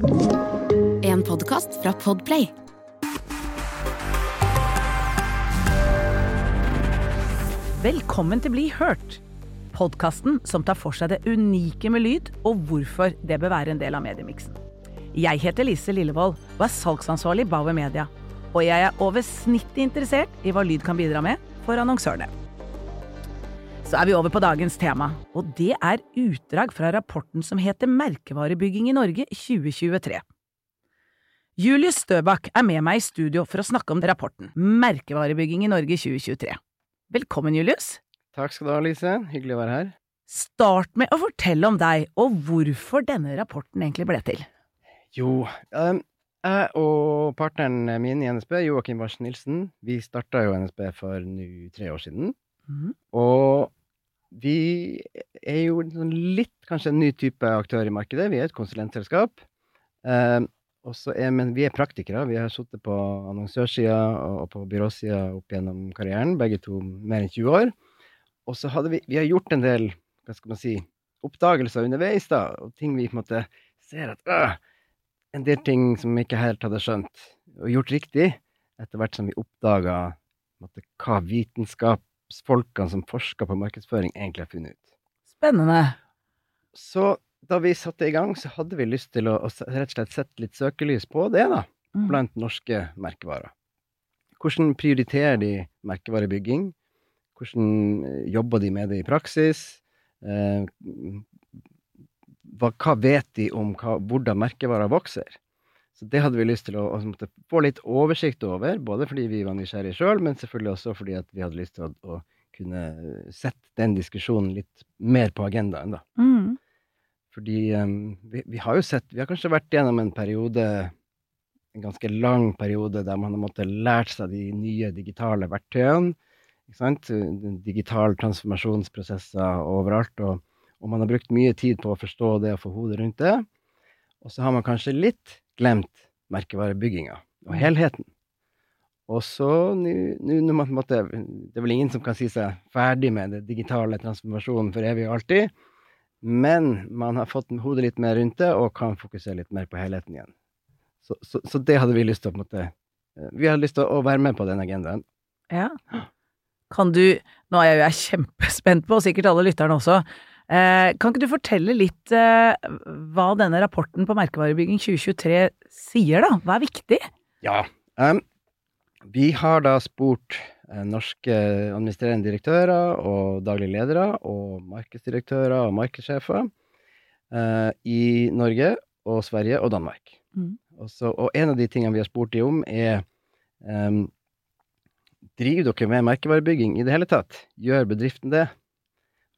En podkast fra Podplay. Velkommen til Bli hørt! Podkasten som tar for seg det unike med lyd, og hvorfor det bør være en del av mediemiksen. Jeg heter Lise Lillevold og er salgsansvarlig i Bauer Media. Og jeg er over snittet interessert i hva lyd kan bidra med for annonsørene. Så er vi over på dagens tema, og det er utdrag fra rapporten som heter Merkevarebygging i Norge 2023. Julius Støbakk er med meg i studio for å snakke om rapporten Merkevarebygging i Norge 2023. Velkommen, Julius. Takk skal du ha, Lise. Hyggelig å være her. Start med å fortelle om deg, og hvorfor denne rapporten egentlig ble til. Jo, um, jeg og partneren min i NSB, Joakim Barsen Nilsen, vi starta jo NSB for nå tre år siden. Mm. Og vi er jo sånn litt kanskje en ny type aktør i markedet. Vi er et konsulentselskap. Eh, er, men vi er praktikere. Vi har sittet på annonsørsida og på byråsida opp gjennom karrieren, begge to mer enn 20 år. Og så hadde vi, vi har gjort en del hva skal man si, oppdagelser underveis, da, og ting vi på en måte ser at øh, En del ting som vi ikke helt hadde skjønt og gjort riktig, etter hvert som vi oppdaga hva vitenskapsfolkene som forsker på markedsføring, egentlig har funnet ut. Spennende. Så da vi satte i gang, så hadde vi lyst til å, å rett og slett sette litt søkelys på det, da, Mm. blant norske merkevarer. Hvordan prioriterer de merkevarebygging? Hvordan eh, jobber de med det i praksis? Eh, hva, hva vet de om hva, hvordan merkevarer vokser? Så det hadde vi lyst til å, å få litt oversikt over, både fordi vi var nysgjerrige sjøl, men selvfølgelig også fordi vi hadde lyst til å, å kunne sette den diskusjonen litt mer på agendaen, da. Mm. Fordi um, vi, vi har jo sett Vi har kanskje vært gjennom en periode, en ganske lang periode, der man har måttet lært seg de nye digitale verktøyene. Ikke sant? Digitale transformasjonsprosesser overalt. Og, og man har brukt mye tid på å forstå det og få hodet rundt det. Og så har man kanskje litt glemt merkevarebygginga og helheten. Og så nå når man måtte, Det er vel ingen som kan si seg ferdig med den digitale transformasjonen for evig og alltid. Men man har fått hodet litt mer rundt det, og kan fokusere litt mer på helheten igjen. Så, så, så det hadde vi lyst til å på en måte eh, Vi hadde lyst til å være med på den agendaen. Ja. Kan du Nå er jeg jeg kjempespent på, og sikkert alle lytterne også. Eh, kan ikke du fortelle litt eh, hva denne rapporten på Merkevarebygging 2023 sier, da? Hva er viktig? Ja. Um, vi har da spurt eh, norske administrerende direktører og daglige ledere og markedsdirektører og markedssjefer eh, i Norge og Sverige og Danmark. Mm. Og, så, og en av de tingene vi har spurt dem om, er um, Driver dere med merkevarebygging i det hele tatt? Gjør bedriften det?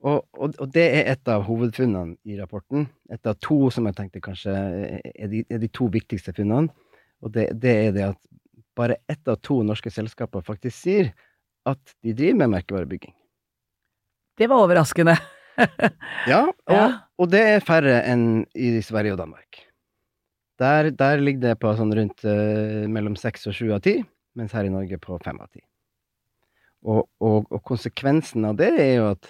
Og, og, og det er et av hovedfunnene i rapporten. Et av to som jeg tenkte kanskje er de, er de to viktigste funnene. Og det, det er det at bare ett av to norske selskaper faktisk sier at de driver med merkevarebygging. Det var overraskende. Ja, og, Ja. og det er færre enn i Sverige og Danmark. Der, der ligger det på sånn rundt uh, mellom seks og sju av ti, mens her i Norge på fem av ti. Og, konsekvensen av det er jo at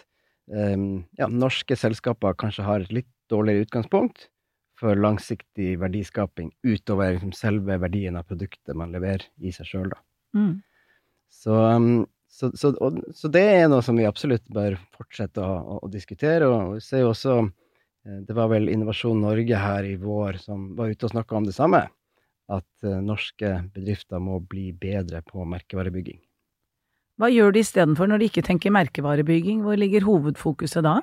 ja, norske selskaper kanskje har et litt dårligere utgangspunkt for langsiktig verdiskaping utover liksom, selve verdien av produktet man leverer i seg sjøl, da. Mm. Så, um, så, så, og, så det er noe som vi absolutt bør fortsette å, å, å diskutere. Og vi ser jo også eh, Det var vel Innovasjon Norge her i vår som var ute og snakka om det samme. At eh, norske bedrifter må bli bedre på merkevarebygging. Hva gjør de istedenfor når de ikke tenker merkevarebygging? Hvor ligger hovedfokuset da?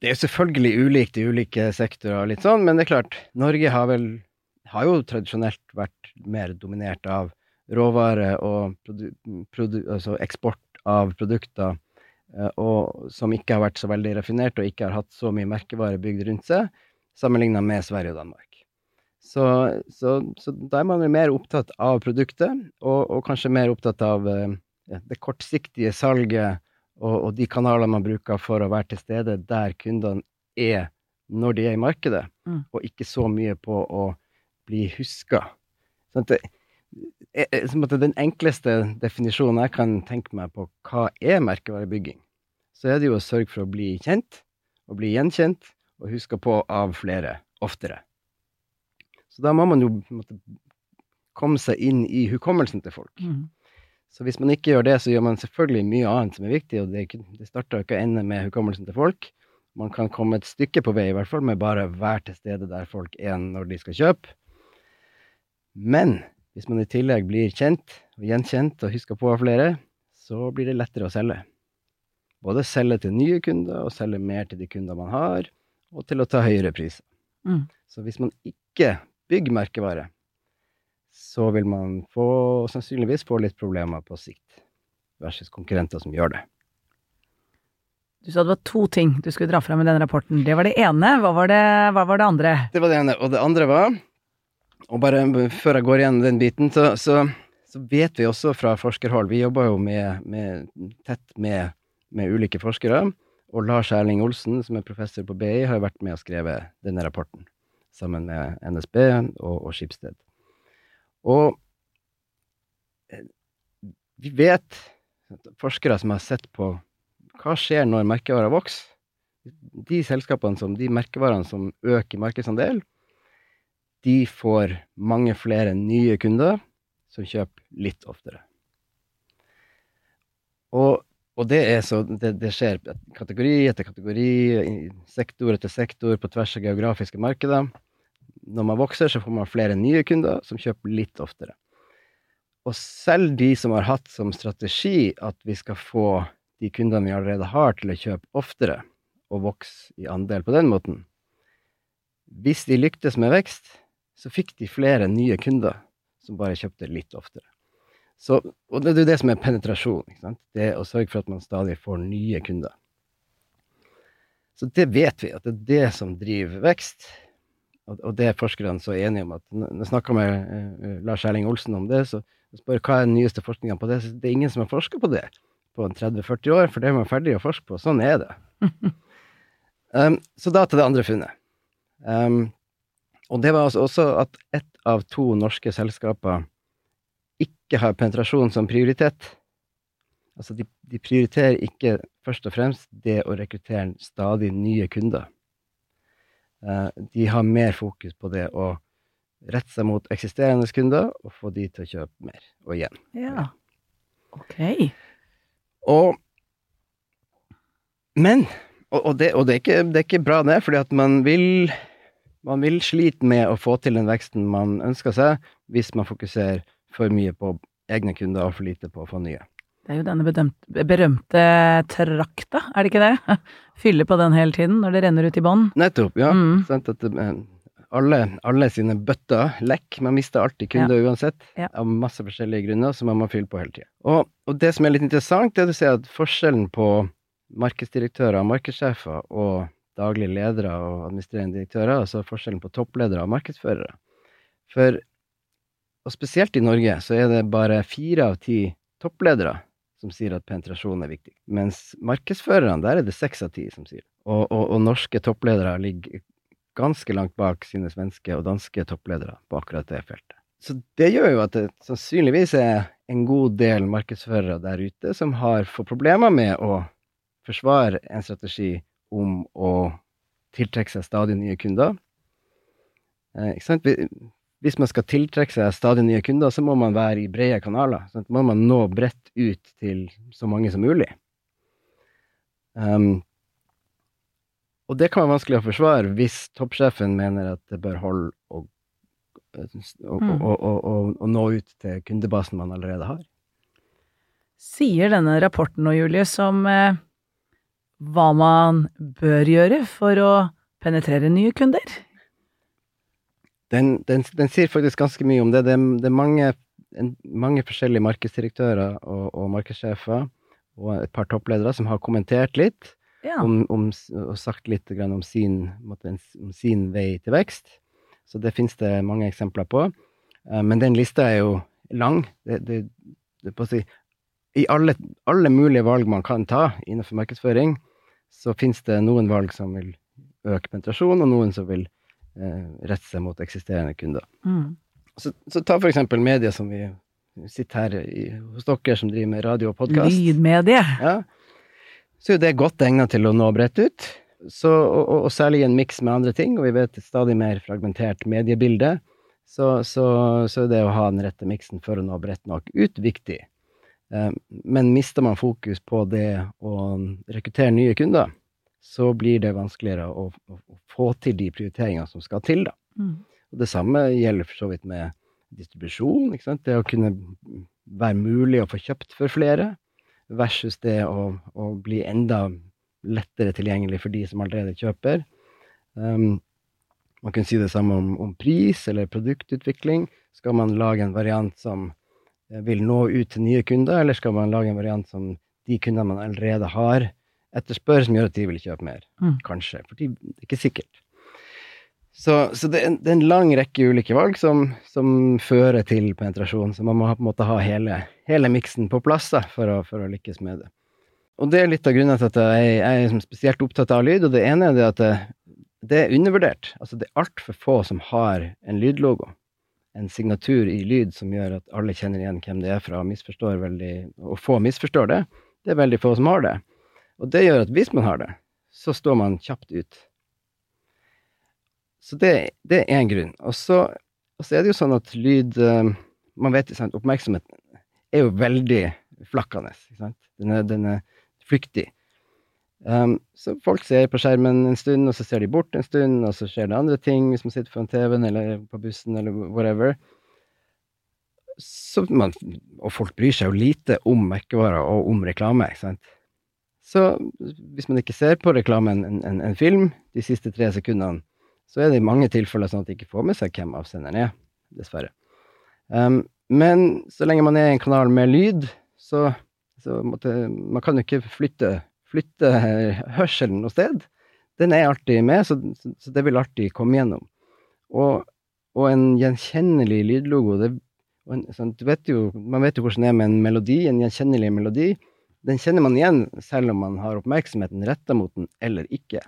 Det er selvfølgelig ulikt i ulike sektorer, og litt sånn, men det er klart, Norge har vel har jo tradisjonelt vært mer dominert av råvare og altså eksport av produkter, eh, og som ikke har vært så veldig raffinert og ikke har hatt så mye merkevare bygd rundt seg, sammenligna med Sverige og Danmark. Så, så, så da er man mer opptatt av produktet, og, og kanskje mer opptatt av eh, det kortsiktige salget og, og de kanalene man bruker for å være til stede der kundene er når de er i markedet, Mm. og ikke så mye på å bli huska. Sånn det, eh, eh, den enkleste definisjonen jeg kan tenke meg på hva er merkevarebygging, så er det jo å sørge for å bli kjent, og bli gjenkjent, og huska på av flere oftere. Så da må man jo måtte, komme seg inn i hukommelsen til folk. Mm. Så hvis man ikke gjør det, så gjør man selvfølgelig mye annet som er viktig, og det, det starter ikke å ende med hukommelsen til folk. Man kan komme et stykke på vei, i hvert fall, med bare å være til stede der folk er når de skal kjøpe. Men hvis man i tillegg blir kjent og gjenkjent og husker på av flere, så blir det lettere å selge. Både selge til nye kunder og selge mer til de kunder man har, og til å ta høyere priser. Mm. Så hvis man ikke bygger merkevare, så vil man få, sannsynligvis få litt problemer på sikt, versus konkurrenter som gjør det. Du sa det var to ting du skulle dra fram i denne rapporten. Det var det ene. Hva var det, hva var det andre? Det var det ene. Og det andre var, og bare før jeg går igjennom den biten, så, så, så vet vi også fra forskerhold Vi jobber jo med, med, tett med, med, ulike forskere. Og Lars Erling Olsen, som er professor på BI, har vært med og skrevet denne rapporten. Sammen med NSB og, og Skipsted. Og eh, vi vet, forskere som har sett på hva skjer når merkevarer vokser? De selskapene som, de merkevarene som øker markedsandel, de får mange flere nye kunder som kjøper litt oftere. Og, og det, så, det, det, skjer kategori etter kategori, sektor etter sektor, på tvers av geografiske markeder. Når man vokser, så får man flere nye kunder som kjøper litt oftere. Og selv de som har hatt som strategi at vi skal få de kundene vi allerede har, til å kjøpe oftere og vokse i andel på den måten. Hvis de lyktes med vekst, så fikk de flere nye kunder som bare kjøpte litt oftere. Så, og det er jo det som er penetrasjon. Det å sørge for at man stadig får nye kunder. Så det vet vi, at det er det som driver vekst. Og, det er forskerne så enige om. at Når jeg snakka med uh, Lars Erling Olsen om det, så spør hva er den nyeste forskninga på det. Så det er ingen som har forska på det på 30-40 år, for det er man ferdig å forske på. Sånn er det. um, så da til det andre funnet. Um, og det var altså også at ett av to norske selskaper ikke har penetrasjon som prioritet. Altså, de, de, prioriterer ikke først og fremst det å rekruttere stadig nye kunder. Uh, de har mer fokus på det å rette seg mot eksisterende kunder og få de til å kjøpe mer, og igjen. Ja. Ok. Og Men Og, og, det, og det, er ikke, det, er ikke, bra, det, fordi at man vil man vil slite med å få til den veksten man ønsker seg, hvis man fokuserer for mye på egne kunder og for lite på å få nye. Det er jo denne bedømte, berømte trakta, er det ikke det? Fylle på den hele tiden når det renner ut i bånn. Nettopp, ja. Mm. At, alle, alle, sine bøtter lekk. Man mister alltid kunder ja. uansett, ja. av masse forskjellige grunner, så man må fylle på hele tida. Og, og, det som er litt interessant, det er du ser at forskjellen på markedsdirektører og markedssjefer og daglige ledere og administrerende direktører, altså forskjellen på toppledere og markedsførere. For, og spesielt i Norge, så er det bare fire av ti toppledere som sier at penetrasjon er viktig. Mens markedsførerne, der er det seks av ti som sier det. Og, og, og norske toppledere ligger ganske langt bak sine svenske og danske toppledere på akkurat det feltet. Så det gjør jo at det sannsynligvis er en god del markedsførere der ute som har fått problemer med å forsvare en strategi om å tiltrekke seg stadig nye kunder. Eh, Hvis man skal tiltrekke seg stadig nye kunder, så må man være i brede kanaler. Så må man nå bredt ut til så mange som mulig. Um, og det kan være vanskelig å forsvare hvis toppsjefen mener at det bør holde å, å, å, å nå ut til kundebasen man allerede har. Sier denne rapporten nå, Julie, som eh, hva man bør gjøre for å penetrere nye kunder? Den, den, den sier faktisk ganske mye om det. Det, det er mange, en, mange, forskjellige markedsdirektører og, og markedssjefer og et par toppledere som har kommentert litt ja. om, om, og sagt litt om sin, om sin, vei til vekst. Så det finnes det mange eksempler på. Uh, men den lista er jo lang. Det, det, det på å si, I alle, alle, mulige valg man kan ta innenfor markedsføring, så finnes det noen valg som vil øke penetrasjon, og noen som vil rette seg mot eksisterende kunder. Mm. Så, så, ta for eksempel media som vi sitter her i, hos dere som driver med radio og podkast. Lydmedie. Ja så er det godt egnet til å nå bredt ut. Så, og, og, særlig i en miks med andre ting, og vi vet et stadig mer fragmentert mediebilde, så, så, så det å ha den rette miksen for å nå bredt nok ut viktig. Eh, men mister man fokus på det å rekruttere nye kunder, så blir det vanskeligere å, å, å få til de prioriteringene som skal til, da. Mm. Og det samme gjelder for så vidt med distribusjon. Ikke sant? Det å kunne være mulig å få kjøpt for flere, versus det å, å bli enda lettere tilgjengelig for de som allerede kjøper. Um, man kan si det samme om, om, pris eller produktutvikling. Skal man lage en variant som eh, vil nå ut til nye kunder, eller skal man lage en variant som de kundene man allerede har, etterspør, som gjør at de vil kjøpe mer? Mm. Kanskje. For det er ikke sikkert. Så, så det, er en, det, er en, lang rekke ulike valg som, som, fører til penetrasjon. Så man må på en måte ha hele, hele miksen på plass da, for, å, for, å, lykkes med det. Og det er litt av grunnen til at jeg, jeg er spesielt opptatt av lyd. Og det ene er det at det, det er undervurdert. Altså det er altfor få som har en lydlogo. En signatur i lyd som gjør at alle kjenner igjen hvem det er fra, misforstår veldig, og få misforstår det. Det er veldig få som har det. Og det gjør at hvis man har det, så står man kjapt ut så det, det er én grunn. Og så, er det jo sånn at lyd eh, Man vet jo sant, oppmerksomheten er jo veldig flakkende. Ikke sant? Den er, den er flyktig. Um, så folk ser på skjermen en stund, og så ser de bort en stund, og så skjer det andre ting hvis man sitter foran TV-en eller på bussen eller whatever. Man, og folk bryr seg jo lite om merkevarer og om reklame. ikke sant? Så hvis man ikke ser på reklamen en, en, en film de siste tre sekundene, så er det i mange tilfeller sånn at de ikke får med seg hvem avsenderen er, dessverre. Um, men så lenge man er i en kanal med lyd, så, så måtte, man kan jo ikke flytte, flytte hørselen noe sted. Den er alltid med, så, så det vil alltid komme gjennom. Og, og en gjenkjennelig lydlogo det, en, sånn, vet jo, Man vet jo hvordan det er med en melodi, en gjenkjennelig melodi. Den kjenner man igjen selv om man har oppmerksomheten retta mot den eller ikke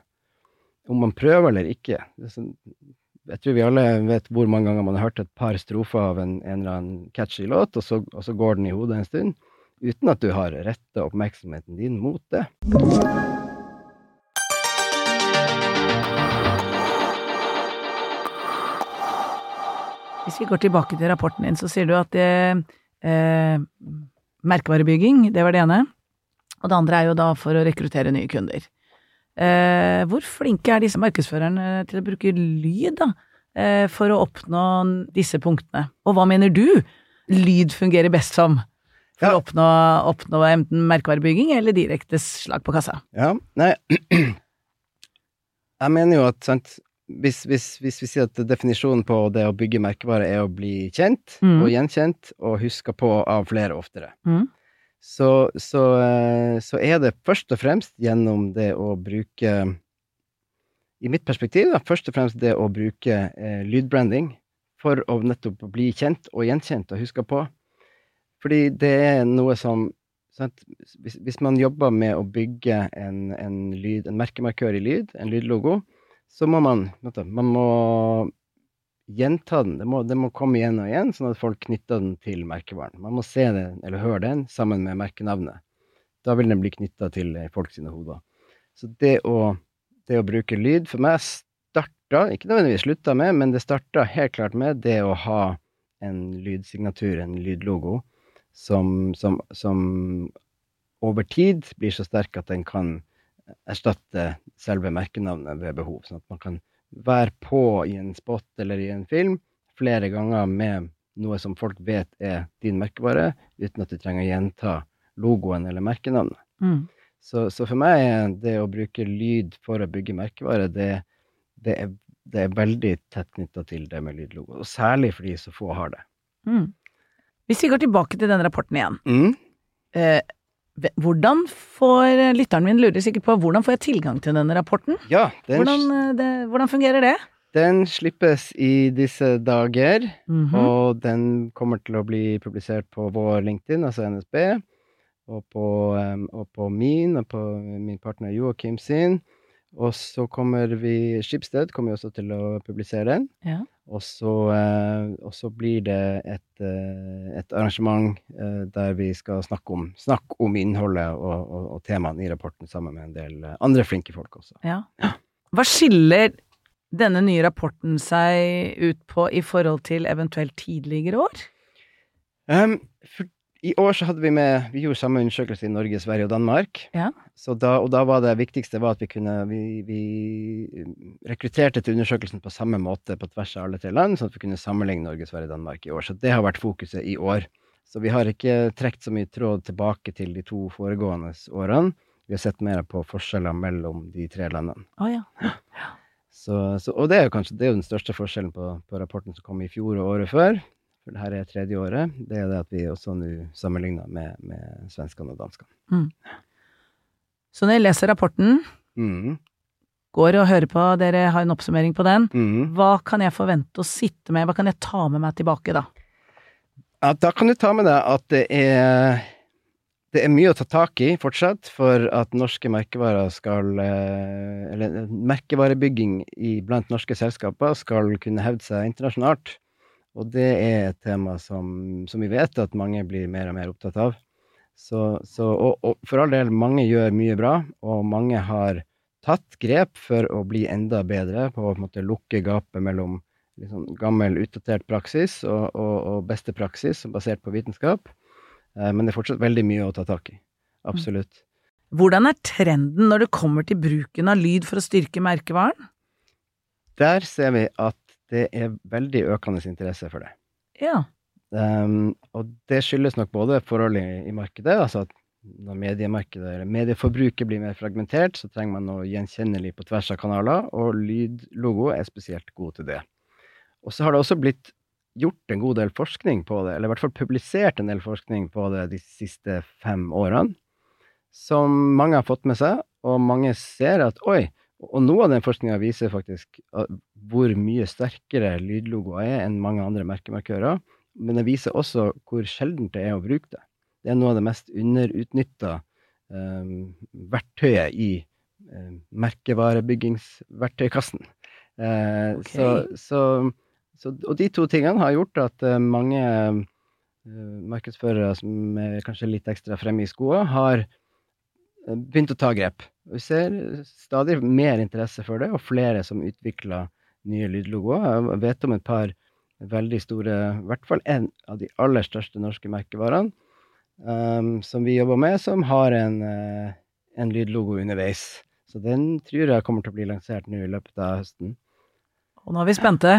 om man prøver eller ikke. Sånn, jeg tror vi alle vet hvor mange ganger man har hørt et par strofer av en, en eller annen catchy låt, og så, og så, går den i hodet en stund, uten at du har retta oppmerksomheten din mot det. Hvis vi går tilbake til rapporten din, så sier du at det, eh, merkevarebygging, det var det ene. Og det andre er jo da for å rekruttere nye kunder. Eh, hvor flinke er disse markedsførerne til å bruke lyd, da, eh, for å oppnå disse punktene? Og hva mener du lyd fungerer best som? For ja. å oppnå, oppnå enten merkevarebygging eller direkte slag på kassa? Ja, nei Jeg mener jo at sant, hvis, hvis, hvis, vi sier at definisjonen på det å bygge merkevare er å bli kjent mm. og gjenkjent og huska på av flere oftere, mm så, så, eh, så, er det først og fremst gjennom det å bruke I mitt perspektiv, da, først og fremst det å bruke eh, lydbranding for å nettopp bli kjent og gjenkjent og huska på. Fordi det er noe som hvis, hvis, man jobber med å bygge en, en, lyd, en merkemarkør i lyd, en lydlogo, så må man, man må gjenta den. Det må, det må, komme igjen og igjen, sånn at folk knytter den til merkevaren. Man må se den, eller høre den, sammen med merkenavnet. Da vil den bli knytta til eh, folk sine hoder. Så det å, det å, bruke lyd for meg starta, ikke nødvendigvis slutta med, men det starta helt klart med det å ha en lydsignatur, en lydlogo, som, som, som over tid blir så sterk at den kan erstatte selve merkenavnet ved behov. Sånn at man kan være på i en spot eller i en film flere ganger med noe som folk vet er din merkevare, uten at du trenger å gjenta logoen eller merkenavnet. Mm. Så, så, for meg er det å bruke lyd for å bygge merkevare, det, det, er, det er, veldig tett knytta til det med lydlogo. Og særlig fordi så få har det. Mm. Hvis vi går tilbake til den rapporten igjen. Mm. Eh, hvordan får lytteren min lurer sikkert på hvordan får jeg tilgang til denne rapporten? Ja, den, hvordan, eh, det, hvordan, fungerer det? Den slippes i disse dager, mm -hmm. og den kommer til å bli publisert på vår LinkedIn, altså NSB, og på, og på min og på min partner Joakim sin. Og så kommer vi Skipsted kommer også til å publisere den. Ja. Og, så, eh, og, så, blir det et, eh, et arrangement eh, der vi skal snakke om, snakke om innholdet og, og, og, temaene i rapporten sammen med en del andre flinke folk også. Ja. Hva skiller denne nye rapporten seg ut på i forhold til eventuelt tidligere år? Um, for, I år så hadde vi med Vi gjorde samme undersøkelse i Norge, Sverige og Danmark. Ja. Så da, og da var det viktigste var at vi kunne Vi, vi rekrutterte til undersøkelsen på samme måte på tvers av alle tre land, sånn at vi kunne sammenligne Norge, Sverige og Danmark i år. Så det har vært fokuset i år. Så vi har ikke trukket så mye tråd tilbake til de to foregående årene. Vi har sett mer på forskjeller mellom de tre landene. Å ja. Så, så, og det er jo kanskje det er jo den største forskjellen på, på rapporten som kom i fjor og året før. For det her er tredje året. Det er det at vi også nå sammenligner med, med svenskene og danskene. Så når jeg leser rapporten, Mm. går og hører på, dere har en oppsummering på den, Mm. hva kan jeg forvente å sitte med, hva kan jeg ta med meg tilbake da? Ja, da kan du ta med deg at det er det er mye å ta tak i fortsatt for at norske merkevarer skal eh, Eller merkevarebygging i, blant norske selskaper skal kunne hevde seg internasjonalt. Og det er et tema som, som vi vet at mange blir mer og mer opptatt av. Så, så, og, og for all del, mange gjør mye bra, og mange har tatt grep for å bli enda bedre på å på måte, lukke gapet mellom liksom, gammel, utdatert praksis og, og, og beste praksis basert på vitenskap. Eh, Men det er fortsatt veldig mye å ta tak i. Absolutt. Hvordan er trenden når det kommer til bruken av lyd for å styrke merkevaren? Der ser vi at det er veldig økende interesse for det. Ja. Um, og det skyldes nok både forhold i, i markedet, altså at når mediemarkedet eller medieforbruket blir mer fragmentert, så trenger man noe gjenkjennelig på tvers av kanaler, og lydlogo er spesielt god til det. Og så har det også blitt gjort en god del forskning på det, eller i hvert fall publisert en del forskning på det de siste fem årene, som mange har fått med seg, og mange ser at oi, og noe av den forskninga viser faktisk hvor mye sterkere lydlogoer er enn mange andre merkemarkører, men det viser også hvor sjeldent det er å bruke det. Det er noe av det mest underutnytta eh, verktøyet i eh, merkevarebyggingsverktøykassen. Eh, okay. så, så, så, og de to tingene har gjort at eh, mange eh, markedsførere som er kanskje litt ekstra fremme i skoa, har begynt å ta grep. Vi ser stadig mer interesse for det, og flere som utvikler nye lydlogoer. Jeg vet om et par veldig store, i hvert fall en av de aller største norske merkevarene, um, som vi jobber med, som har en, uh, en lydlogo underveis. Så den tror jeg kommer til å bli lansert nå i løpet av høsten. Og nå er vi spente.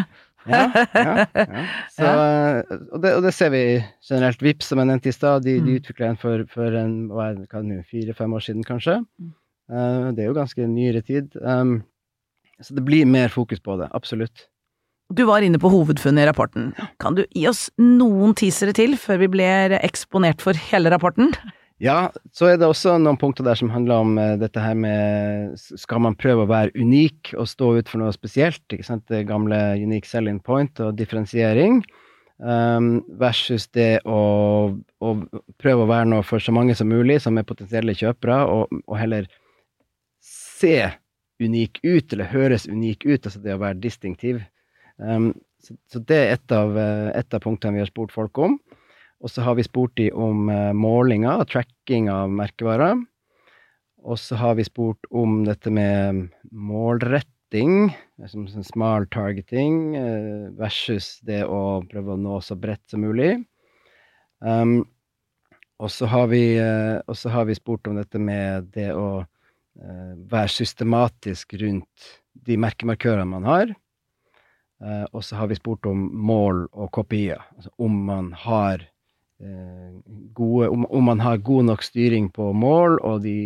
Ja, ja, ja. Så, eh, og, det, og det ser vi generelt. Vips, som jeg nevnte i stad, de, de Mm. utvikla en for, for fire-fem år siden, kanskje. Mm. Eh, det er jo ganske nyere tid. Um, så det blir mer fokus på det, absolutt. Du var inne på hovedfunnet i rapporten. Kan du gi oss noen teasere til før vi blir eksponert for hele rapporten? Ja, så er det også noen punkter der som handler om eh, dette her med Skal man prøve å være unik og stå ut for noe spesielt? ikke sant? Det gamle unique selling point og differensiering. Um, versus det å, å prøve å være noe for så mange som mulig som er potensielle kjøpere, og, og heller se unik ut, eller høres unik ut, altså det å være distinktiv. Um, så, så det er et av, eh, et av punktene vi har spurt folk om. Og så har vi spurt de om eh, målinger og tracking av merkevarer. Og så har vi spurt om dette med målretting, som sånn smal targeting, eh, versus det å prøve å nå så bredt som mulig. Um, og så har eh, har vi spurt om dette med det å uh, være systematisk rundt de merkemarkørene man har. Uh, og så har vi spurt om mål og kopier. Altså om man har gode om, om man har god nok styring på mål og de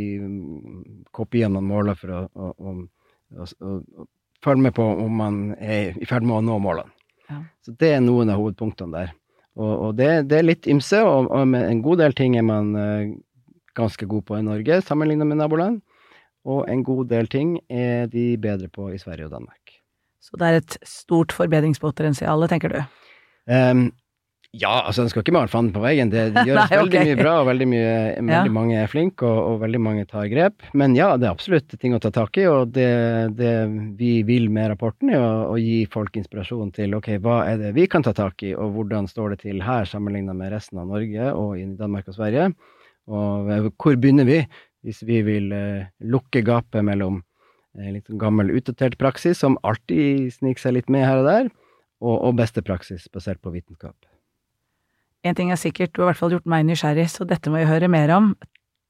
kopiene man måler for å, å, å, å, følge med på om man er i ferd med å nå målene. Ja. Så det er noen av hovedpunktene der. Og, og det, det er litt ymse, og, og en god del ting er man eh, ganske god på i Norge sammenlignet med naboland. Og en god del ting er de bedre på i Sverige og Danmark. Så det er et stort forbedringspotensial, tenker du? Ehm, ja, altså, en skal ikke male fanden på veggen. Det, det gjøres Nei, veldig mye bra, og veldig, mye, veldig Ja. mange er flinke, og, og veldig mange tar grep. Men ja, det er absolutt ting å ta tak i, og det, det vi vil med rapporten, er å, gi folk inspirasjon til ok, hva er det vi kan ta tak i, og hvordan står det til her sammenlignet med resten av Norge og i Danmark og Sverige. Og hvor begynner vi hvis vi vil uh, lukke gapet mellom uh, litt gammel, utdatert praksis som alltid sniker seg litt med her og der, og, og beste praksis basert på vitenskap. En ting er sikkert, du har i hvert fall gjort meg nysgjerrig, så dette må vi høre mer om.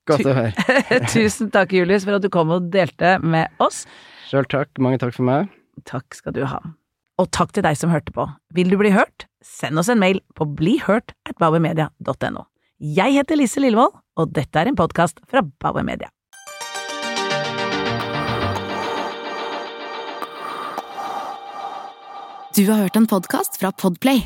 Godt å høre. Tusen takk, Julius, for at du kom og delte med oss. Sjøl takk. Mange takk for meg. Takk skal du ha. Og takk til deg som hørte på. Vil du bli hørt? Send oss en mail på blihørt at bauermedia.no. Jeg heter Lise Lillevold, og dette er en podkast fra Bauer Media. Du har hørt en podkast fra Podplay.